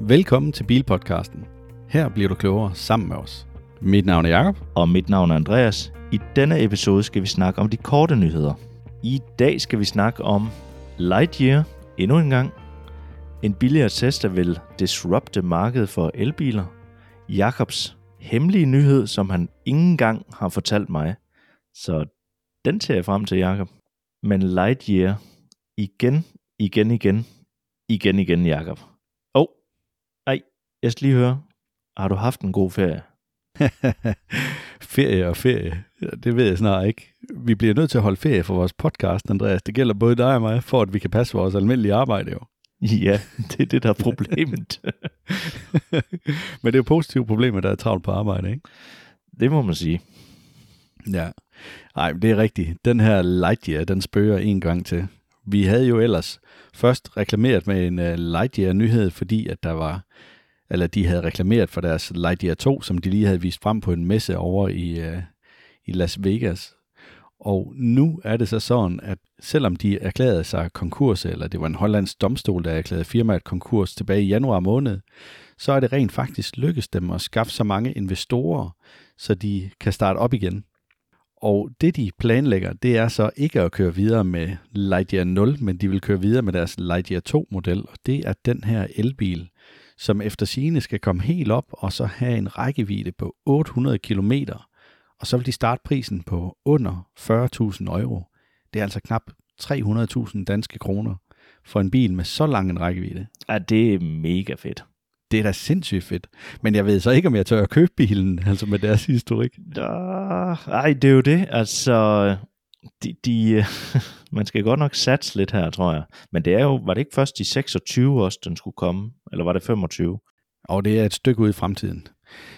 Velkommen til Bilpodcasten. Her bliver du klogere sammen med os. Mit navn er Jakob. Og mit navn er Andreas. I denne episode skal vi snakke om de korte nyheder. I dag skal vi snakke om Lightyear endnu en gang. En billigere Tesla vil disrupte markedet for elbiler. Jakobs hemmelige nyhed, som han ingen gang har fortalt mig. Så den ser jeg frem til, Jakob. Men Lightyear, igen, igen, igen, igen, igen, Jakob. Jeg skal lige høre. Har du haft en god ferie? ferie og ferie, det ved jeg snart ikke. Vi bliver nødt til at holde ferie for vores podcast, Andreas. Det gælder både dig og mig, for at vi kan passe vores almindelige arbejde jo. Ja, det er det, der er problemet. Men det er jo positive problemer, der er travlt på arbejde, ikke? Det må man sige. Ja. Nej, det er rigtigt. Den her Lightyear, den spørger en gang til. Vi havde jo ellers først reklameret med en uh, Lightyear-nyhed, fordi at der var, eller de havde reklameret for deres Lightyear 2, som de lige havde vist frem på en messe over i, øh, i Las Vegas. Og nu er det så sådan, at selvom de erklærede sig konkurs, eller det var en hollandsk domstol, der erklærede firmaet konkurs tilbage i januar måned, så er det rent faktisk lykkedes dem at skaffe så mange investorer, så de kan starte op igen. Og det de planlægger, det er så ikke at køre videre med Lightyear 0, men de vil køre videre med deres Lightyear 2-model, og det er den her elbil, som efter sigende skal komme helt op og så have en rækkevidde på 800 km, og så vil de starte prisen på under 40.000 euro. Det er altså knap 300.000 danske kroner for en bil med så lang en rækkevidde. Ja, det er mega fedt. Det er da sindssygt fedt. Men jeg ved så ikke, om jeg tør at købe bilen, altså med deres historik. Nej, det er jo det. Altså, de, de, man skal godt nok satse lidt her, tror jeg. Men det er jo, var det ikke først i 26 også, den skulle komme? Eller var det 25? Og det er et stykke ud i fremtiden.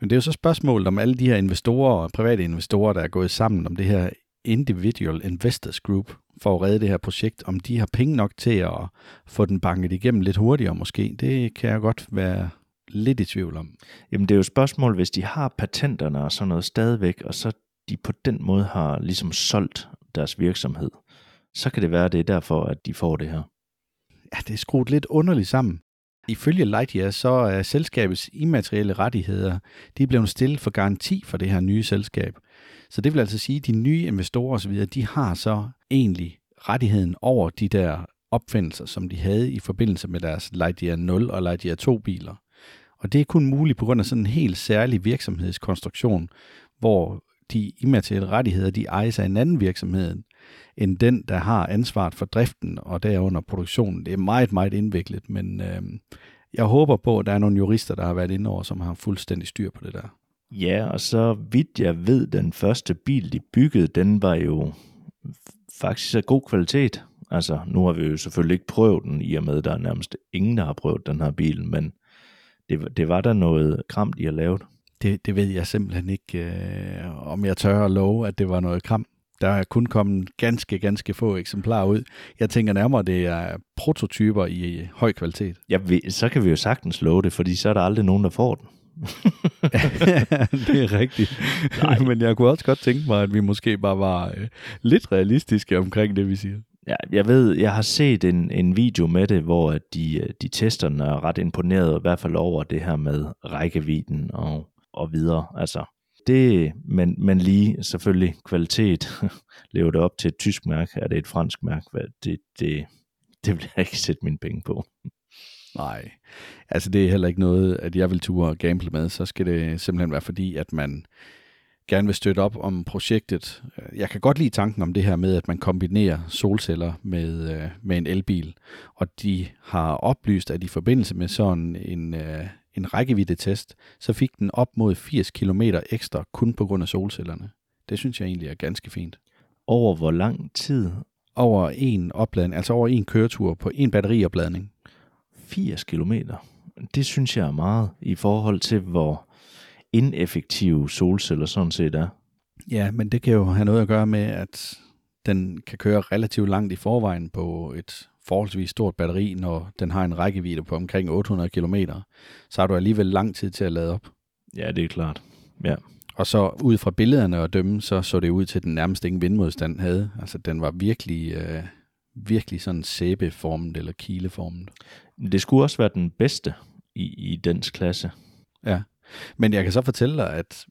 Men det er jo så spørgsmålet om alle de her investorer og private investorer, der er gået sammen om det her Individual Investors Group for at redde det her projekt, om de har penge nok til at få den banket igennem lidt hurtigere måske. Det kan jeg godt være lidt i tvivl om. Jamen det er jo et spørgsmål, hvis de har patenterne og sådan noget stadigvæk, og så de på den måde har ligesom solgt deres virksomhed, så kan det være, at det er derfor, at de får det her. Ja, det er skruet lidt underligt sammen. Ifølge Lightyear, så er selskabets immaterielle rettigheder, de er blevet stillet for garanti for det her nye selskab. Så det vil altså sige, at de nye investorer osv., de har så egentlig rettigheden over de der opfindelser, som de havde i forbindelse med deres Lightyear 0 og Lightyear 2 biler. Og det er kun muligt på grund af sådan en helt særlig virksomhedskonstruktion, hvor de immaterielle rettigheder, de ejes af en anden virksomhed, end den, der har ansvaret for driften og derunder produktionen. Det er meget, meget indviklet, men øh, jeg håber på, at der er nogle jurister, der har været inde over, som har fuldstændig styr på det der. Ja, og så vidt jeg ved, den første bil, de byggede, den var jo faktisk af god kvalitet. Altså, nu har vi jo selvfølgelig ikke prøvet den, i og med, at der er nærmest ingen, der har prøvet den her bil, men det, det var der noget kramt, de har lavet. Det, det ved jeg simpelthen ikke, øh, om jeg tør at love, at det var noget kram. Der er kun kommet ganske, ganske få eksemplarer ud. Jeg tænker nærmere, det er prototyper i høj kvalitet. Ja, vi, så kan vi jo sagtens love det, fordi så er der aldrig nogen, der får den. det er rigtigt. Nej. Men jeg kunne også godt tænke mig, at vi måske bare var øh, lidt realistiske omkring det, vi siger. Ja, jeg ved, jeg har set en, en video med det, hvor de, øh, de testerne er ret imponeret, i hvert fald over det her med rækkevidden og, og videre. Altså, det, men, men lige selvfølgelig kvalitet. Lever det op til et tysk mærke? Er det et fransk mærke? Det, det, det vil jeg ikke sætte mine penge på. Nej, altså det er heller ikke noget, at jeg vil ture og gamble med. Så skal det simpelthen være fordi, at man gerne vil støtte op om projektet. Jeg kan godt lide tanken om det her med, at man kombinerer solceller med, øh, med en elbil. Og de har oplyst, at i forbindelse med sådan en, øh, en rækkevidde-test, så fik den op mod 80 km ekstra kun på grund af solcellerne. Det synes jeg egentlig er ganske fint. Over hvor lang tid? Over en opladning, altså over en køretur på en batteriopladning. 80 km. Det synes jeg er meget i forhold til, hvor ineffektive solceller sådan set er. Ja, men det kan jo have noget at gøre med, at den kan køre relativt langt i forvejen på et forholdsvis stort batteri, når den har en rækkevidde på omkring 800 km, så har du alligevel lang tid til at lade op. Ja, det er klart. Ja. Og så ud fra billederne at dømme, så så det ud til, at den nærmest ingen vindmodstand havde. Altså, den var virkelig, øh, virkelig sådan sæbeformet eller kileformet. Det skulle også være den bedste i, i dens klasse. Ja, men jeg kan så fortælle dig, at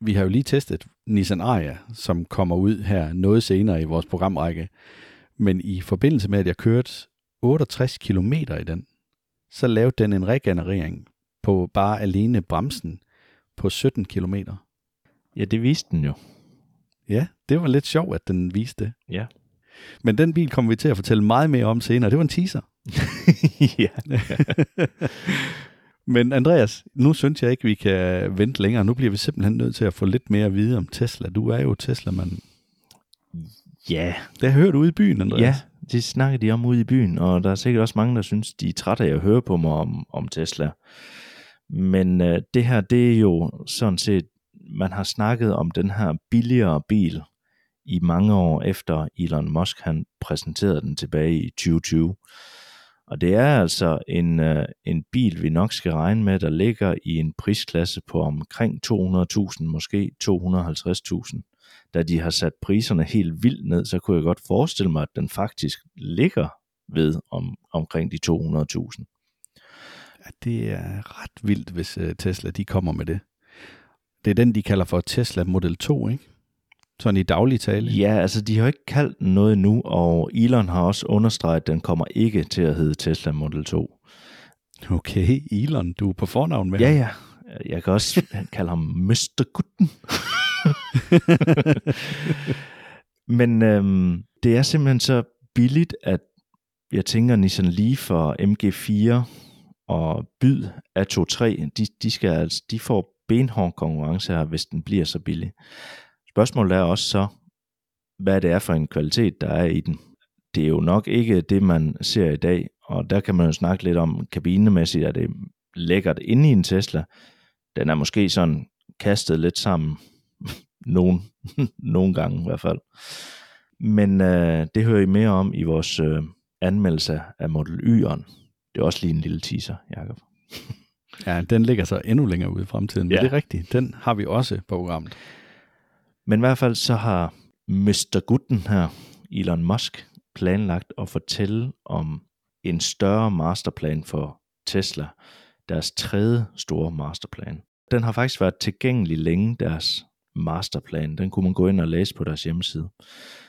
vi har jo lige testet Nissan Ariya, som kommer ud her noget senere i vores programrække. Men i forbindelse med, at jeg kørte 68 km i den, så lavede den en regenerering på bare alene bremsen på 17 km. Ja, det viste den jo. Ja, det var lidt sjovt, at den viste det. Ja. Men den bil kommer vi til at fortælle meget mere om senere. Det var en teaser. ja. Men Andreas, nu synes jeg ikke, vi kan vente længere. Nu bliver vi simpelthen nødt til at få lidt mere at vide om Tesla. Du er jo Tesla-mand. Ja. Det har jeg hørt ude i byen, Andreas. Ja, det snakker de om ude i byen, og der er sikkert også mange, der synes, de er trætte af at høre på mig om, om Tesla. Men øh, det her, det er jo sådan set, man har snakket om den her billigere bil i mange år efter Elon Musk han præsenterede den tilbage i 2020. Og det er altså en, øh, en bil, vi nok skal regne med, der ligger i en prisklasse på omkring 200.000, måske 250.000. Da de har sat priserne helt vildt ned, så kunne jeg godt forestille mig, at den faktisk ligger ved om, omkring de 200.000. Ja, det er ret vildt, hvis uh, Tesla de kommer med det. Det er den, de kalder for Tesla Model 2, ikke? Sådan i daglig tale. Ja, altså de har ikke kaldt den noget nu, og Elon har også understreget, at den kommer ikke til at hedde Tesla Model 2. Okay, Elon, du er på fornavn med Ja, ja. Jeg kan også kalde ham Mr. Gutten. Men øhm, det er simpelthen så billigt, at jeg tænker, Nissan Leaf og MG4 og Byd A23, de, de, skal, altså, de får benhård konkurrence her, hvis den bliver så billig. Spørgsmålet er også så, hvad det er for en kvalitet, der er i den. Det er jo nok ikke det, man ser i dag, og der kan man jo snakke lidt om kabinemæssigt, at det er lækkert inde i en Tesla. Den er måske sådan kastet lidt sammen, nogen, nogle gange i hvert fald. Men øh, det hører I mere om i vores øh, anmeldelse af Model Y'eren. Det er også lige en lille teaser, Jacob. Ja, den ligger så endnu længere ude i fremtiden. Men Ja. det er rigtigt, den har vi også på programmet. Men i hvert fald så har Mr. Gutten her, Elon Musk, planlagt at fortælle om en større masterplan for Tesla. Deres tredje store masterplan. Den har faktisk været tilgængelig længe, deres masterplan. Den kunne man gå ind og læse på deres hjemmeside.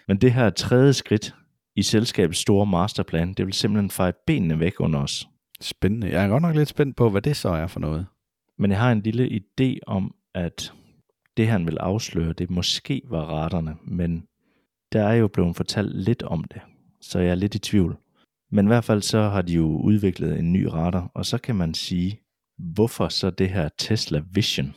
Men det her tredje skridt i selskabets store masterplan, det vil simpelthen feje benene væk under os. Spændende. Jeg er godt nok lidt spændt på, hvad det så er for noget. Men jeg har en lille idé om, at det han vil afsløre, det måske var raterne, men der er jo blevet fortalt lidt om det, så jeg er lidt i tvivl. Men i hvert fald så har de jo udviklet en ny radar, og så kan man sige, hvorfor så det her Tesla Vision?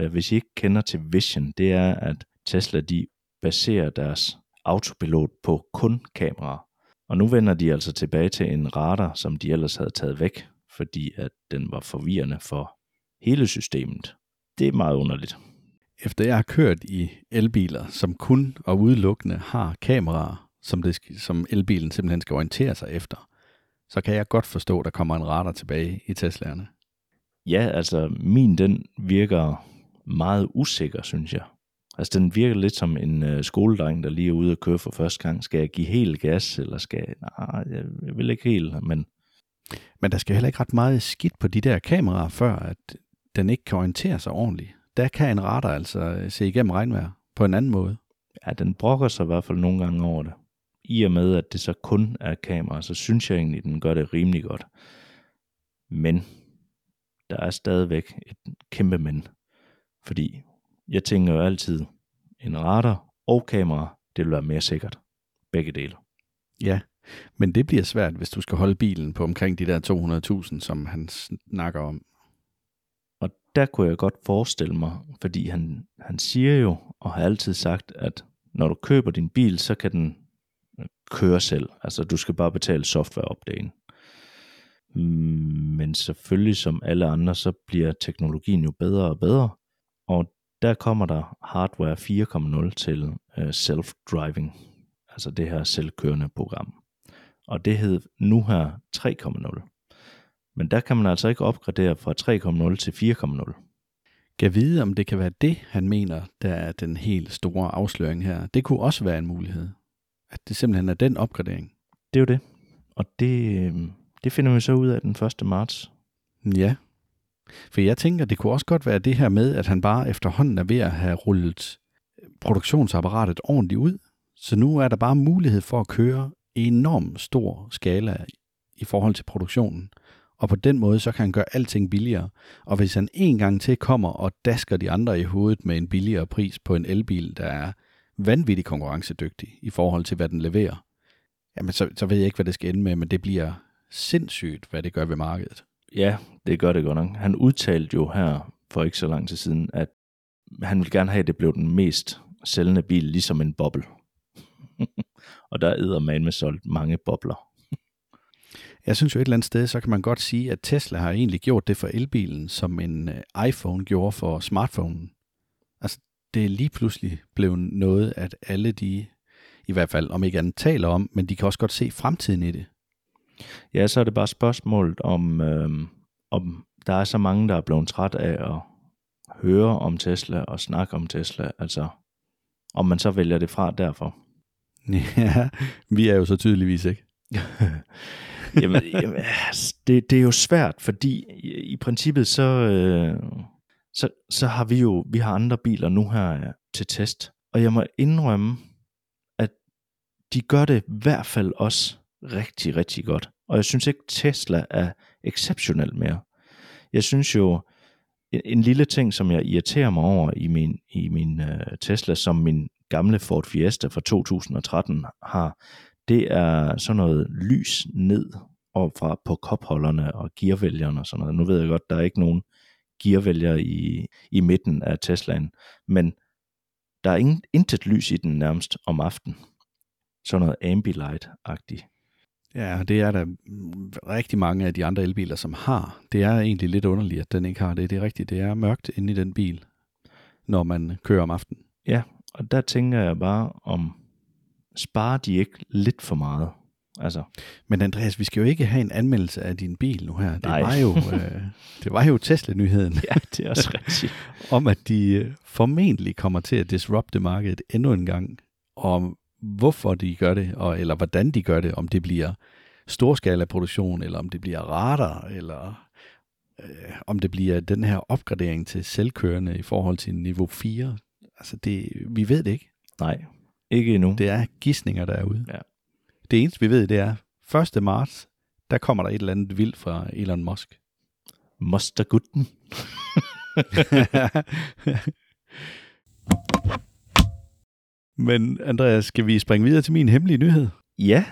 Og hvis I ikke kender til Vision, det er, at Tesla de baserer deres autopilot på kun kameraer. Og nu vender de altså tilbage til en radar, som de ellers havde taget væk, fordi at den var forvirrende for hele systemet. Det er meget underligt. Efter jeg har kørt i elbiler, som kun og udelukkende har kameraer, som, det, som elbilen simpelthen skal orientere sig efter, så kan jeg godt forstå, at der kommer en radar tilbage i Teslaerne. Ja, altså min den virker meget usikker, synes jeg. Altså den virker lidt som en øh, skoledreng, der lige er ude at køre for første gang. Skal jeg give helt gas, eller skal jeg... Nej, jeg vil ikke helt, men Men der skal heller ikke ret meget skidt på de der kameraer, før at den ikke kan orientere sig ordentligt. Der kan en radar altså øh, se igennem regnvejr på en anden måde. ja, den brokker sig i hvert fald nogle gange over det. I og med, at det så kun er kamera, så synes jeg egentlig, at den gør det rimelig godt. Men der er stadigvæk et kæmpe men. Fordi jeg tænker jo altid, en radar og kamera, det vil være mere sikkert. Begge dele. Ja, men det bliver svært, hvis du skal holde bilen på omkring de der 200.000, som han snakker om. Og der kunne jeg godt forestille mig, fordi han, han siger jo, og har altid sagt, at når du køber din bil, så kan den køre selv. Altså du skal bare betale softwareopdagen. Men selvfølgelig som alle andre, så bliver teknologien jo bedre og bedre. Der kommer der hardware 4.0 til øh, self-driving. Altså det her selvkørende program. Og det hed nu her 3.0. Men der kan man altså ikke opgradere fra 3.0 til 4.0. Kan vide, om det kan være det, han mener, der er den helt store afsløring her. Det kunne også være en mulighed. At det simpelthen er den opgradering. Det er jo det. Og det, øh, det finder vi så ud af den 1. marts. Ja, for jeg tænker, det kunne også godt være det her med, at han bare efterhånden er ved at have rullet produktionsapparatet ordentligt ud. Så nu er der bare mulighed for at køre enorm stor skala i forhold til produktionen. Og på den måde, så kan han gøre alting billigere. Og hvis han en gang til kommer og dasker de andre i hovedet med en billigere pris på en elbil, der er vanvittigt konkurrencedygtig i forhold til, hvad den leverer, jamen så, så ved jeg ikke, hvad det skal ende med, men det bliver sindssygt, hvad det gør ved markedet. Ja, det gør det godt nok. Han udtalte jo her for ikke så lang tid siden, at han ville gerne have, at det blev den mest sælgende bil, ligesom en boble. og der æder man med solgt mange bobler. Jeg synes jo et eller andet sted, så kan man godt sige, at Tesla har egentlig gjort det for elbilen, som en øh, iPhone gjorde for smartphonen. Altså, det er lige pludselig blevet noget, at alle de, i hvert fald om ikke andet taler om, men de kan også godt se fremtiden i det. Ja, så er det bare spørgsmålet om, øh, om der er så mange, der er blevet træt af at høre om Tesla og snakke om Tesla, altså om man så vælger det fra derfor. Ja, vi er jo så tydeligvis ikke. jamen, jamen altså, det, det er jo svært, fordi i, i princippet så, øh, så, så har vi jo vi har andre biler nu her til test, og jeg må indrømme, at de gør det i hvert fald også rigtig, rigtig godt. Og jeg synes ikke, Tesla er exceptionel mere. Jeg synes jo, en, en lille ting, som jeg irriterer mig over i min, i min uh, Tesla, som min gamle Ford Fiesta fra 2013 har, det er sådan noget lys ned og fra på kopholderne og gearvælgerne og sådan noget. Nu ved jeg godt, der er ikke nogen gearvælger i, i midten af Teslaen, men der er ingen, intet lys i den nærmest om aftenen. Sådan noget ambilight-agtigt. Ja, det er der rigtig mange af de andre elbiler, som har. Det er egentlig lidt underligt, at den ikke har det. Det er rigtigt, det er mørkt inde i den bil, når man kører om aftenen. Ja, og der tænker jeg bare, om sparer de ikke lidt for meget? Altså. Men Andreas, vi skal jo ikke have en anmeldelse af din bil nu her. Det Nej. var jo, øh, det var jo Tesla-nyheden. Ja, det er også rigtigt. om at de øh, formentlig kommer til at disrupte markedet endnu en gang. Og hvorfor de gør det, og, eller hvordan de gør det, om det bliver storskala produktion, eller om det bliver radar, eller øh, om det bliver den her opgradering til selvkørende i forhold til niveau 4. Altså, det, vi ved det ikke. Nej, ikke endnu. Det er gissninger derude. Ja. Det eneste, vi ved, det er 1. marts, der kommer der et eller andet vildt fra Elon Musk. Mostergutten. Men Andreas, skal vi springe videre til min hemmelige nyhed? Ja,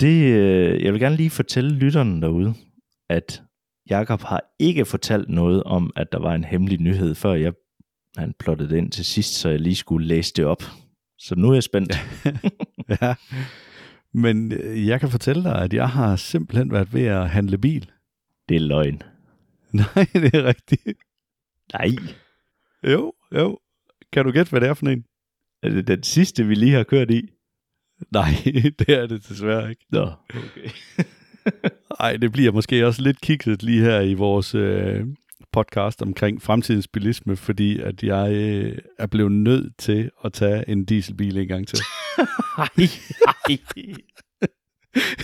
det, øh, jeg vil gerne lige fortælle lytterne derude, at Jakob har ikke fortalt noget om, at der var en hemmelig nyhed, før jeg han plottede det ind til sidst, så jeg lige skulle læse det op. Så nu er jeg spændt. ja, men øh, jeg kan fortælle dig, at jeg har simpelthen været ved at handle bil. Det er løgn. Nej, det er rigtigt. Nej. Jo, jo. Kan du gætte, hvad det er for en? Er det den sidste, vi lige har kørt i? Nej, det er det desværre ikke. Nå, okay. Ej, det bliver måske også lidt kikset lige her i vores øh, podcast omkring fremtidens bilisme, fordi at jeg øh, er blevet nødt til at tage en dieselbil en gang til.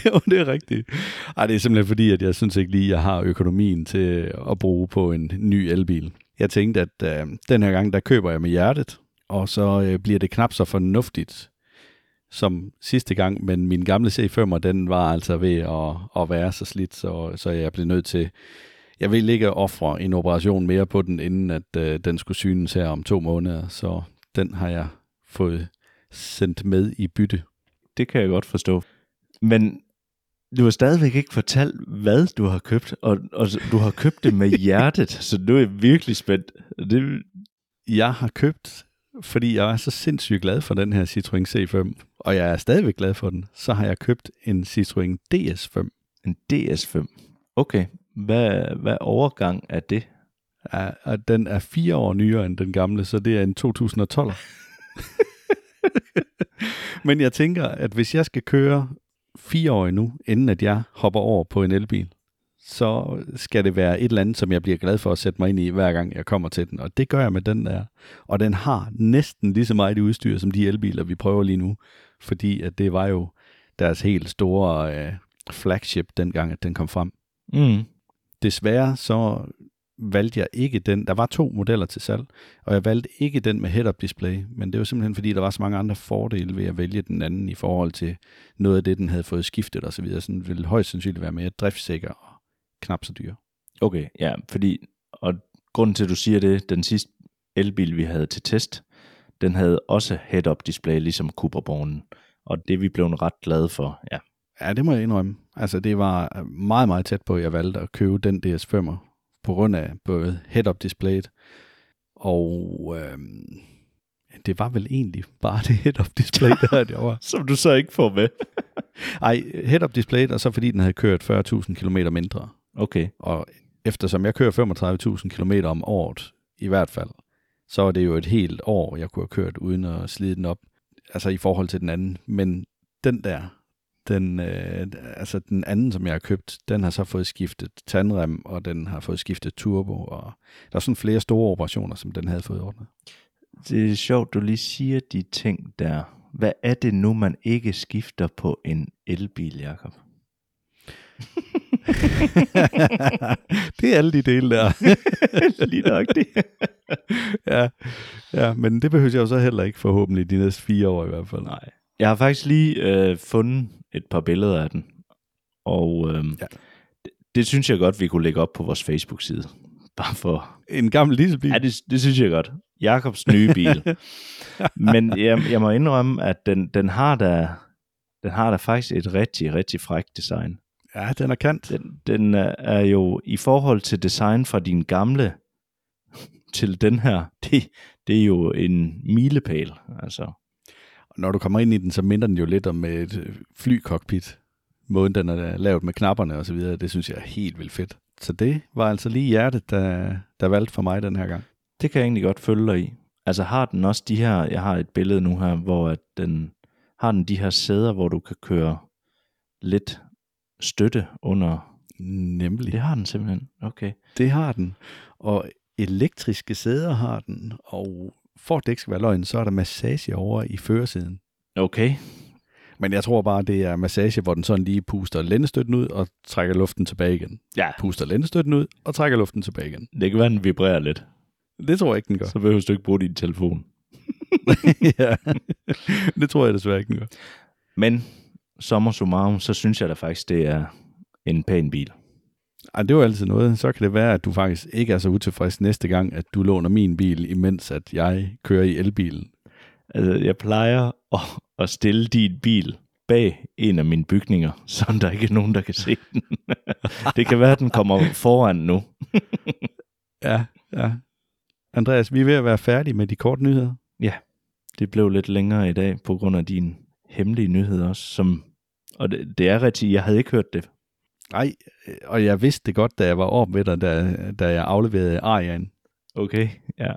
jo, det er rigtigt. Ej, det er simpelthen fordi, at jeg synes ikke lige, at jeg har økonomien til at bruge på en ny elbil. Jeg tænkte, at øh, den her gang, der køber jeg med hjertet, og så øh, bliver det knap så fornuftigt som sidste gang, men min gamle C5'er, den var altså ved at, at være så slidt, så, så jeg blev nødt til jeg vil ikke ofre en operation mere på den, inden at øh, den skulle synes her om to måneder, så den har jeg fået sendt med i bytte. Det kan jeg godt forstå. Men du har stadigvæk ikke fortalt, hvad du har købt, og, og du har købt det med hjertet, så nu er jeg virkelig spændt. Det... Jeg har købt, fordi jeg er så sindssygt glad for den her Citroën C5, og jeg er stadigvæk glad for den, så har jeg købt en Citroën DS5. En DS5? Okay, hvad, hvad overgang er det? Ja, og den er fire år nyere end den gamle, så det er en 2012. Men jeg tænker, at hvis jeg skal køre fire år nu, inden at jeg hopper over på en elbil, så skal det være et eller andet, som jeg bliver glad for at sætte mig ind i, hver gang jeg kommer til den. Og det gør jeg med den der. Og den har næsten lige så meget udstyr, som de elbiler, vi prøver lige nu. Fordi at det var jo deres helt store øh, flagship, dengang at den kom frem. Mm. Desværre så valgte jeg ikke den. Der var to modeller til salg, og jeg valgte ikke den med head-up display, men det var simpelthen fordi, der var så mange andre fordele ved at vælge den anden i forhold til noget af det, den havde fået skiftet og så videre. Så den ville højst sandsynligt være mere driftsikker knap så dyr. Okay, ja, fordi, og grunden til, at du siger det, den sidste elbil, vi havde til test, den havde også head-up display, ligesom Cooperbornen. Og det vi blev ret glade for, ja. Ja, det må jeg indrømme. Altså, det var meget, meget tæt på, at jeg valgte at købe den DS5'er, på grund af både head-up displayet, og øh, det var vel egentlig bare det head-up display, der jeg var. Som du så ikke får med. Ej, head-up displayet, og så fordi den havde kørt 40.000 km mindre. Okay. Og eftersom jeg kører 35.000 km om året, i hvert fald, så er det jo et helt år, jeg kunne have kørt uden at slide den op, altså i forhold til den anden. Men den der, den, øh, altså den anden, som jeg har købt, den har så fået skiftet tandrem, og den har fået skiftet turbo, og der er sådan flere store operationer, som den havde fået ordnet. Det er sjovt, du lige siger de ting der. Hvad er det nu, man ikke skifter på en elbil, Jakob? det er alle de dele der. Lige nok det. ja, ja, men det behøver jeg jo så heller ikke forhåbentlig de næste fire år i hvert fald. Nej. Jeg har faktisk lige øh, fundet et par billeder af den, og øh, ja. det, det synes jeg godt, vi kunne lægge op på vores Facebook-side. Bare for... En gammel dieselbil? Ja, det, det synes jeg godt. Jakobs nye bil. Men jeg, jeg må indrømme, at den, den har da den har da faktisk et rigtig, rigtig frækt design. Ja, den er kant. Den, den er jo i forhold til design fra din gamle til den her, det, det er jo en milepæl. Altså. Når du kommer ind i den, så minder den jo lidt om et flycockpit. Måden den er lavet med knapperne og så videre, det synes jeg er helt vildt fedt. Så det var altså lige hjertet, der, der valgte for mig den her gang. Det kan jeg egentlig godt følge dig i. Altså har den også de her, jeg har et billede nu her, hvor at den har den de her sæder, hvor du kan køre lidt støtte under. Nemlig. Det har den simpelthen. Okay. Det har den. Og elektriske sæder har den, og for at det ikke skal være løgn, så er der massage over i førersiden. Okay. Men jeg tror bare, det er massage, hvor den sådan lige puster lændestøtten ud og trækker luften tilbage igen. Ja. Puster lændestøtten ud og trækker luften tilbage igen. Det kan være, den vibrerer lidt. Det tror jeg ikke, den gør. Så behøver du ikke bruge din telefon. ja, det tror jeg desværre ikke, den gør. Men sommer summarum, så synes jeg da faktisk, det er en pæn bil. Ej, det er jo altid noget. Så kan det være, at du faktisk ikke er så utilfreds næste gang, at du låner min bil, imens at jeg kører i elbilen. Altså, jeg plejer at, at stille din bil bag en af mine bygninger, så der ikke er nogen, der kan se den. det kan være, at den kommer foran nu. ja, ja. Andreas, vi er ved at være færdige med de korte nyheder. Ja, det blev lidt længere i dag på grund af din hemmelige nyhed også, som, og det, det er rigtigt, jeg havde ikke hørt det. Nej, og jeg vidste det godt, da jeg var op med dig, da, da jeg afleverede Arian. Okay, ja.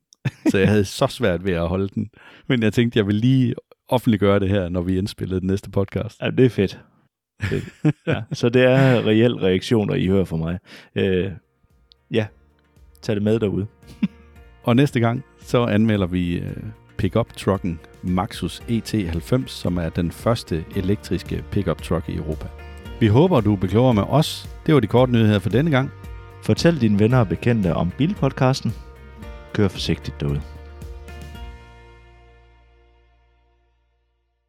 så jeg havde så svært ved at holde den. Men jeg tænkte, jeg vil lige offentliggøre det her, når vi indspillede den næste podcast. Ja, det er fedt. fedt. Ja, så det er reelle reaktioner, I hører fra mig. Øh, ja, tag det med derude. og næste gang, så anmelder vi uh, pickup trucken Maxus ET90, som er den første elektriske pickup truck i Europa. Vi håber, du er klogere med os. Det var de korte nyheder for denne gang. Fortæl dine venner og bekendte om Bilpodcasten. Kør forsigtigt derude.